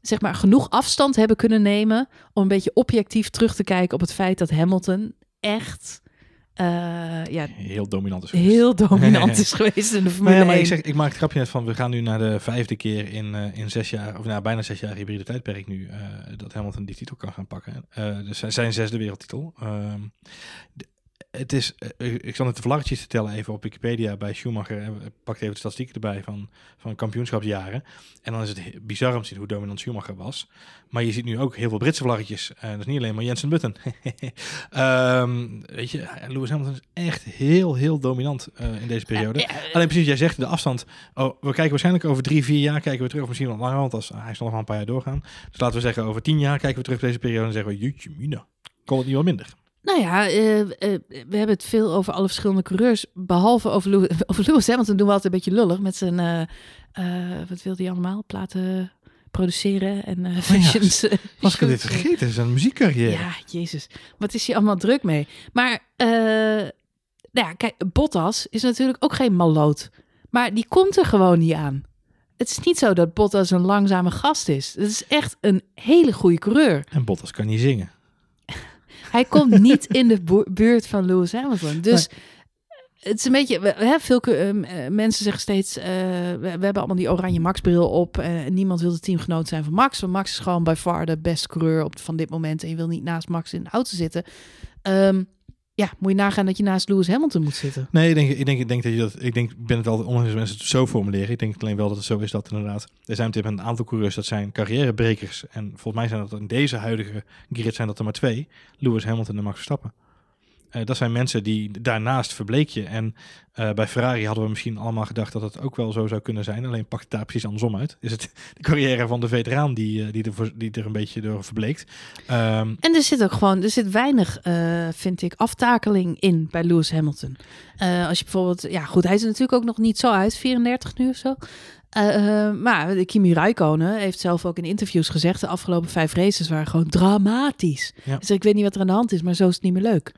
zeg maar genoeg afstand hebben kunnen nemen. om een beetje objectief terug te kijken op het feit dat Hamilton echt uh, ja, heel dominant is geweest. Heel dominant is geweest in de Formule nee, maar ik, zeg, ik maak het grapje net van, we gaan nu naar de vijfde keer in, uh, in zes jaar, of nou, bijna zes jaar hybride tijdperk nu, uh, dat Hamilton die titel kan gaan pakken. dus zijn zesde wereldtitel. Ehm, het is, eh, ik zal net de vlaggetjes te tellen even op Wikipedia bij Schumacher. En pak even de statistieken erbij van, van kampioenschapsjaren. En dan is het he- bizar om te zien hoe dominant Schumacher was. Maar je ziet nu ook heel veel Britse vlaggetjes. En dat is niet alleen maar Jensen Button. Ehm, weet je, Lewis Hamilton is echt heel, heel dominant eh, in deze periode. Alleen precies, jij zegt de afstand. Oh, we kijken waarschijnlijk over drie, vier jaar kijken we terug. Of misschien wat langer, want als, hij zal nog wel een paar jaar doorgaan. Dus laten we zeggen, over tien jaar kijken we terug op deze periode. En zeggen we, jeetje mina, kon het niet wel minder. Nou ja, eh, eh, we hebben het veel over alle verschillende coureurs. Behalve over, Lew over Lewis Hamilton doen we altijd een beetje lullig met zijn... eh, wat wil hij allemaal? Platen produceren en eh fashions. eh, Was ik dit vergeten? Zijn muziekcarrière. Ja, jezus. Wat is hij allemaal druk mee? Maar, nou ja, kijk, Bottas is natuurlijk ook geen maloot. Maar die komt er gewoon niet aan. Het is niet zo dat Bottas een langzame gast is. Het is echt een hele goede coureur. En Bottas kan niet zingen. Hij komt niet in de buurt van Lewis Hamilton. Dus het is een beetje... we- Hè, veel eh, eh, mensen zeggen steeds... eh, we, we hebben allemaal die oranje Max-bril op. eh, en niemand wil de teamgenoot zijn van Max. Want Max is gewoon by far de beste coureur op, van dit moment. En je wil niet naast Max in de auto zitten. Ehm, ja, moet je nagaan dat je naast Lewis Hamilton moet zitten. Nee, ik denk, ik denk, dat je dat. Ik denk, ik ben het wel ondanks mensen het zo formuleren. Ik denk alleen wel dat het zo is dat inderdaad. Er zijn op een aantal coureurs dat zijn carrièrebrekers. En volgens mij zijn dat in deze huidige grid zijn dat er maar twee: Lewis Hamilton en Max Verstappen. Eh, dat zijn mensen die daarnaast verbleek je. En eh, bij Ferrari hadden we misschien allemaal gedacht dat het ook wel zo zou kunnen zijn. Alleen pakt het daar precies andersom uit. Is het de carrière van de veteraan die, eh, die, er, die er een beetje door verbleekt. Ehm, En er zit ook gewoon, er zit weinig, vind ik, aftakeling in bij Lewis Hamilton. Als je bijvoorbeeld, ja goed, hij is natuurlijk ook nog niet zo uit, 34 nu of zo. Maar Kimi Räikkönen heeft zelf ook in interviews gezegd, de afgelopen vijf races waren gewoon dramatisch. Ja. Dus ik weet niet wat er aan de hand is, maar zo is het niet meer leuk.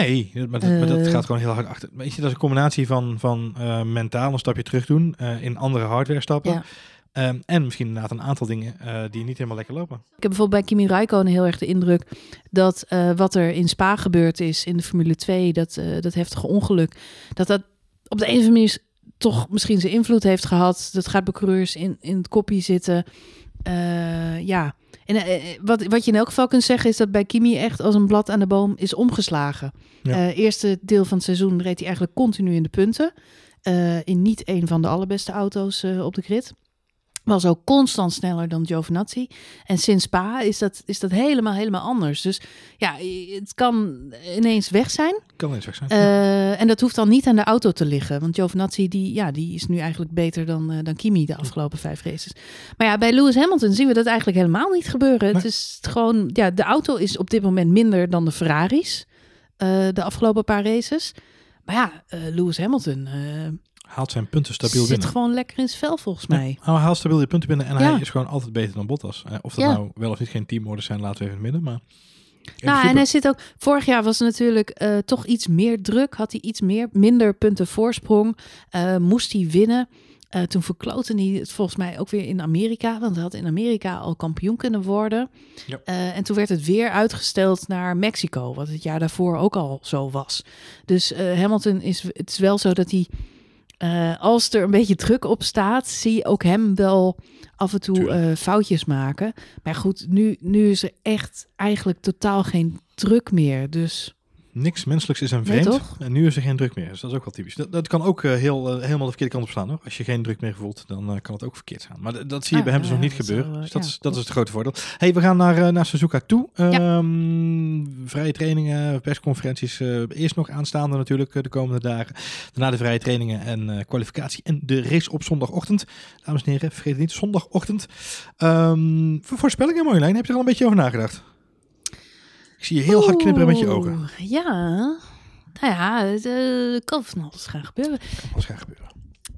Nee, maar dat, maar dat Eh. gaat gewoon heel hard achter. Weet je, dat is een combinatie van, van eh, mentaal een stapje terug doen, eh, in andere hardware stappen. Ja. Ehm, en misschien inderdaad een aantal dingen die niet helemaal lekker lopen. Ik heb bijvoorbeeld bij Kimi Räikkönen heel erg de indruk dat wat er in Spa gebeurd is in de Formule 2, dat, dat heftige ongeluk, dat dat op de een of andere manier toch misschien zijn invloed heeft gehad. Dat gaat bij coureurs in, in het kopje zitten. Eh, ja, en eh, eh, wat, wat je in elk geval kunt zeggen is dat bij Kimi echt als een blad aan de boom is omgeslagen. Ja. Eerste deel van het seizoen reed hij eigenlijk continu in de punten. In niet een van de allerbeste auto's op de grid. Was ook constant sneller dan Giovinazzi. En sinds Spa is dat, is dat helemaal, helemaal anders. Dus ja, het kan ineens weg zijn. Kan eens weg zijn. Eh, en dat hoeft dan niet aan de auto te liggen. Want Giovinazzi die, ja, die is nu eigenlijk beter dan, eh, dan Kimi de afgelopen vijf races. Maar ja, bij Lewis Hamilton zien we dat eigenlijk helemaal niet gebeuren. Het is gewoon, ja, de auto is op dit moment minder dan de Ferraris. eh, de afgelopen paar races. Maar ja, Lewis Hamilton Haalt zijn punten stabiel zit binnen. gewoon lekker in zijn vel volgens Ja, mij. hij haalt stabiel die punten binnen en Ja. hij is gewoon altijd beter dan Bottas. Eh, of dat Ja. nou wel of niet geen teamorders zijn, laten we even in het midden. Maar in Nou, en hij zit ook. Vorig jaar was natuurlijk eh, toch iets meer druk. Had hij iets meer, minder punten voorsprong. Eh, moest hij winnen. Toen verkloten hij het volgens mij ook weer in Amerika. Want hij had in Amerika al kampioen kunnen worden. Ja. En toen werd het weer uitgesteld naar Mexico. Wat het jaar daarvoor ook al zo was. Dus Hamilton is. Het is wel zo dat hij. Eh, als er een beetje druk op staat, zie je ook hem wel af en toe eh, foutjes maken. Maar goed, nu, nu is er echt eigenlijk totaal geen druk meer. Dus Niks menselijks is een Nee, vreemd. en nu is er geen druk meer. Dus dat is ook wel typisch. Dat, dat kan ook eh, heel, eh, helemaal de verkeerde kant op slaan. Hoor. Als je geen druk meer voelt, dan eh, kan het ook verkeerd gaan. Maar dat zie je Ah, bij hem dus ja, nog niet gebeuren. dus dat, is, dat is het grote voordeel. hey, we gaan naar, naar Suzuka toe. Ehm, vrije trainingen, persconferenties. eerst nog aanstaande natuurlijk de komende dagen. Daarna de vrije trainingen en kwalificatie. En de race op zondagochtend. Dames en heren, vergeet het niet. Zondagochtend. Voor voorspellingen, Marjolein, heb je er al een beetje over nagedacht? Ik zie je heel hard knipperen met je ogen. Ja, nou ja, het eh, kan van alles gaan gebeuren. Kan alles gaan gebeuren.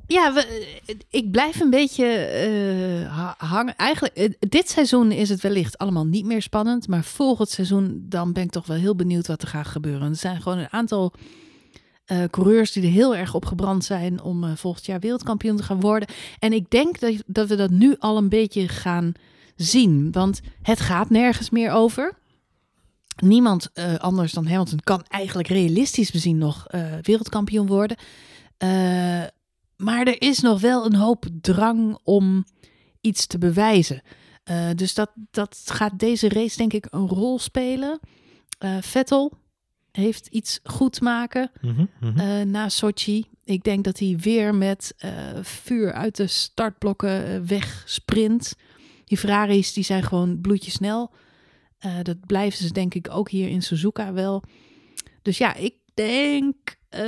Ja, we, eh, ik blijf een beetje eh, ha- hangen. Eigenlijk, dit seizoen is het wellicht allemaal niet meer spannend. Maar volgend seizoen, dan ben ik toch wel heel benieuwd wat er gaat gebeuren. Er zijn gewoon een aantal coureurs die er heel erg op gebrand zijn om volgend jaar wereldkampioen te gaan worden. En ik denk dat, dat we dat nu al een beetje gaan zien. Want het gaat nergens meer over. Niemand eh, anders dan Hamilton kan eigenlijk realistisch bezien nog eh, wereldkampioen worden. Eh, maar er is nog wel een hoop drang om iets te bewijzen. Dus dat, dat gaat deze race denk ik een rol spelen. Vettel heeft iets goed maken Mhm, mhm. na Sochi. Ik denk dat hij weer met vuur uit de startblokken wegsprint. Die Ferraris die zijn gewoon bloedjesnel. Eh dat blijven ze denk ik ook hier in Suzuka wel. Dus ja, ik denk, eh,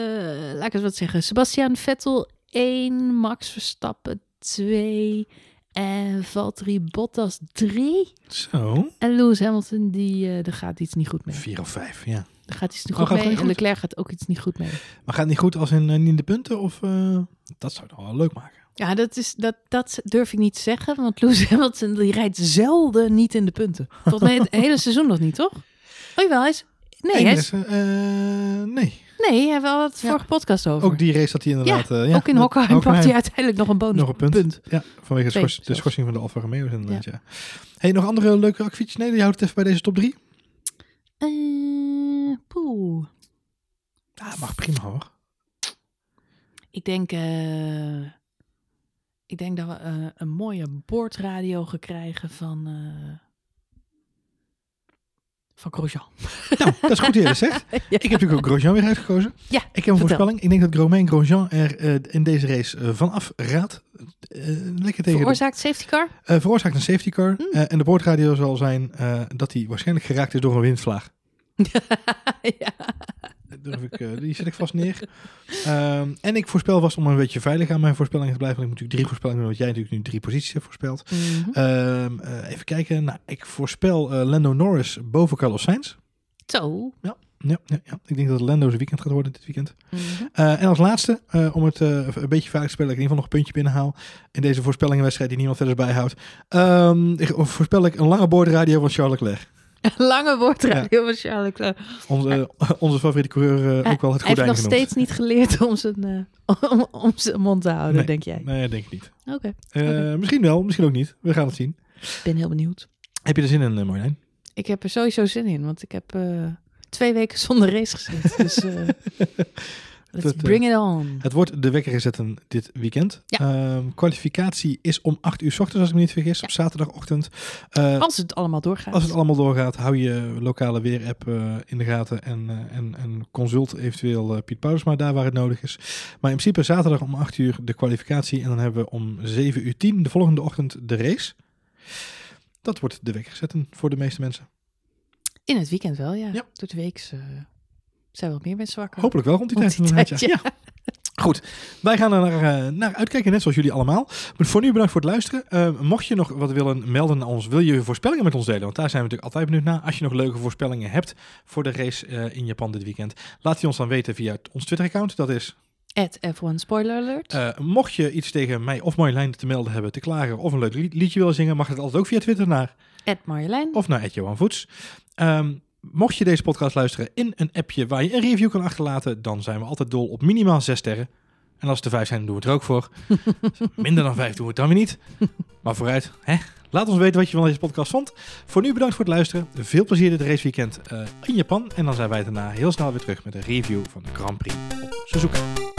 laat ik eens wat zeggen. Sebastian Vettel 1, Max Verstappen 2 en Valtteri Bottas 3. Zo, En Lewis Hamilton, die, eh daar gaat iets niet goed mee. vier of vijf, ja. Daar gaat iets niet Oh, goed mee. niet En goed? Leclerc gaat ook iets niet goed mee. Maar gaat het niet goed als in, niet in de punten? Of, dat zou het wel leuk maken. Ja, dat, is, dat, dat durf ik niet te zeggen. Want Lewis Hamilton die rijdt zelden niet in de punten. Volgens mij het hele seizoen nog niet, toch? Oh jawel, hij is... Nee, hij is, eh, nee. nee, hij hebben we het Ja. vorige podcast over. Ook die race dat hij inderdaad... eh, ja, ook in Hockenheim pakt hij uiteindelijk nog een bonus Nog een punt. Ja, vanwege de, schors- de schorsing van de Alfa Romeo's inderdaad, ja. Hey, nog andere leuke akkefietjes? Nee, je houdt het even bij deze top drie. Eh, poeh. Ja, mag prima hoor. Ik denk, eh, ik denk dat we eh, een mooie boordradio gaan krijgen van, eh van Grosjean. Nou, dat is goed zegt. Ja. Ik heb natuurlijk ook Grosjean weer uitgekozen. Ja, Ik heb een vertel. voorspelling. Ik denk dat Romain Grosjean er eh, in deze race vanaf raadt. Eh, lekker tegen de, Veroorzaakt safety car? veroorzaakt een safety car. Hm. Eh, en de boordradio zal zijn dat hij waarschijnlijk geraakt is door een windvlaag. ja. Durf ik, eh, die zet ik vast neer. Ehm, en ik voorspel vast om een beetje veilig aan mijn voorspellingen te blijven. Want ik moet natuurlijk drie voorspellingen doen, want jij natuurlijk nu drie posities hebt voorspeld. Mhm. Ehm, eh, even kijken. Nou, ik voorspel eh, Lando Norris boven Carlos Sainz. Zo. Ja, ja, ja. Ik denk dat Lando zijn weekend gaat worden dit weekend. Mhm. En als laatste, om het een beetje veilig te spelen, dat ik in ieder geval nog een puntje binnenhaal in deze voorspellingenwedstrijd die niemand verder bijhoudt. Ehm, ik- voorspel ik een lange boordradio van Charles Leclerc. Lange woordradio van Charles Leclerc. Onze, onze favoriete coureur eh, ook wel het Hij heeft nog genoemd. steeds niet geleerd om zijn, eh, om, om zijn mond te houden, Nee. denk jij? Nee, denk ik niet. Oké, Eh. Misschien wel, misschien ook niet. We gaan het zien. ik ben heel benieuwd. Heb je er zin in, Marjolein? Ik heb er sowieso zin in, want ik heb eh, twee weken zonder race gezeten. Dus eh, let's Dat, eh, bring it on. Het wordt de wekker gezetten dit weekend. Ja. Ehm, kwalificatie is om 8 uur s ochtends, als ik me niet vergis, Ja. op zaterdagochtend. Eh, Als het allemaal doorgaat. Als het allemaal doorgaat, hou je lokale weerapp eh in de gaten en, en, en consult eventueel Piet Paulusma daar waar het nodig is. Maar in principe zaterdag om 8 uur de kwalificatie en dan hebben we om 7 uur 10 de volgende ochtend de race. Dat wordt de wekker zetten voor de meeste mensen. In het weekend wel, ja. Ja. Door de week zijn wel meer mensen wakker. Hopelijk wel rond die tijd. die tijd, ja. Ja. Goed, wij gaan er naar, eh, naar uitkijken, net zoals jullie allemaal. Maar voor nu bedankt voor het luisteren. Eh, mocht je nog wat willen melden aan ons, wil je je voorspellingen met ons delen? Want daar zijn we natuurlijk altijd benieuwd naar. Als je nog leuke voorspellingen hebt voor de race eh, in Japan dit weekend, laat die ons dan weten via ons Twitter-account. Dat is, At F1 Spoiler Alert. eh, mocht je iets tegen mij of Marjolein te melden hebben, te klagen of een leuk lied- liedje willen zingen, mag het altijd ook via Twitter naar At Marjolein. of naar Johan Voets. Ehm, mocht je deze podcast luisteren in een appje waar je een review kan achterlaten, dan zijn we altijd dol op minimaal zes sterren. En als het er vijf zijn, doen we het er ook voor. Minder dan vijf doen we het dan weer niet. Maar vooruit, hè? laat ons weten wat je van deze podcast vond. Voor nu bedankt voor het luisteren. Veel plezier dit raceweekend eh in Japan. En dan zijn wij daarna heel snel weer terug met een review van de Grand Prix op Suzuka.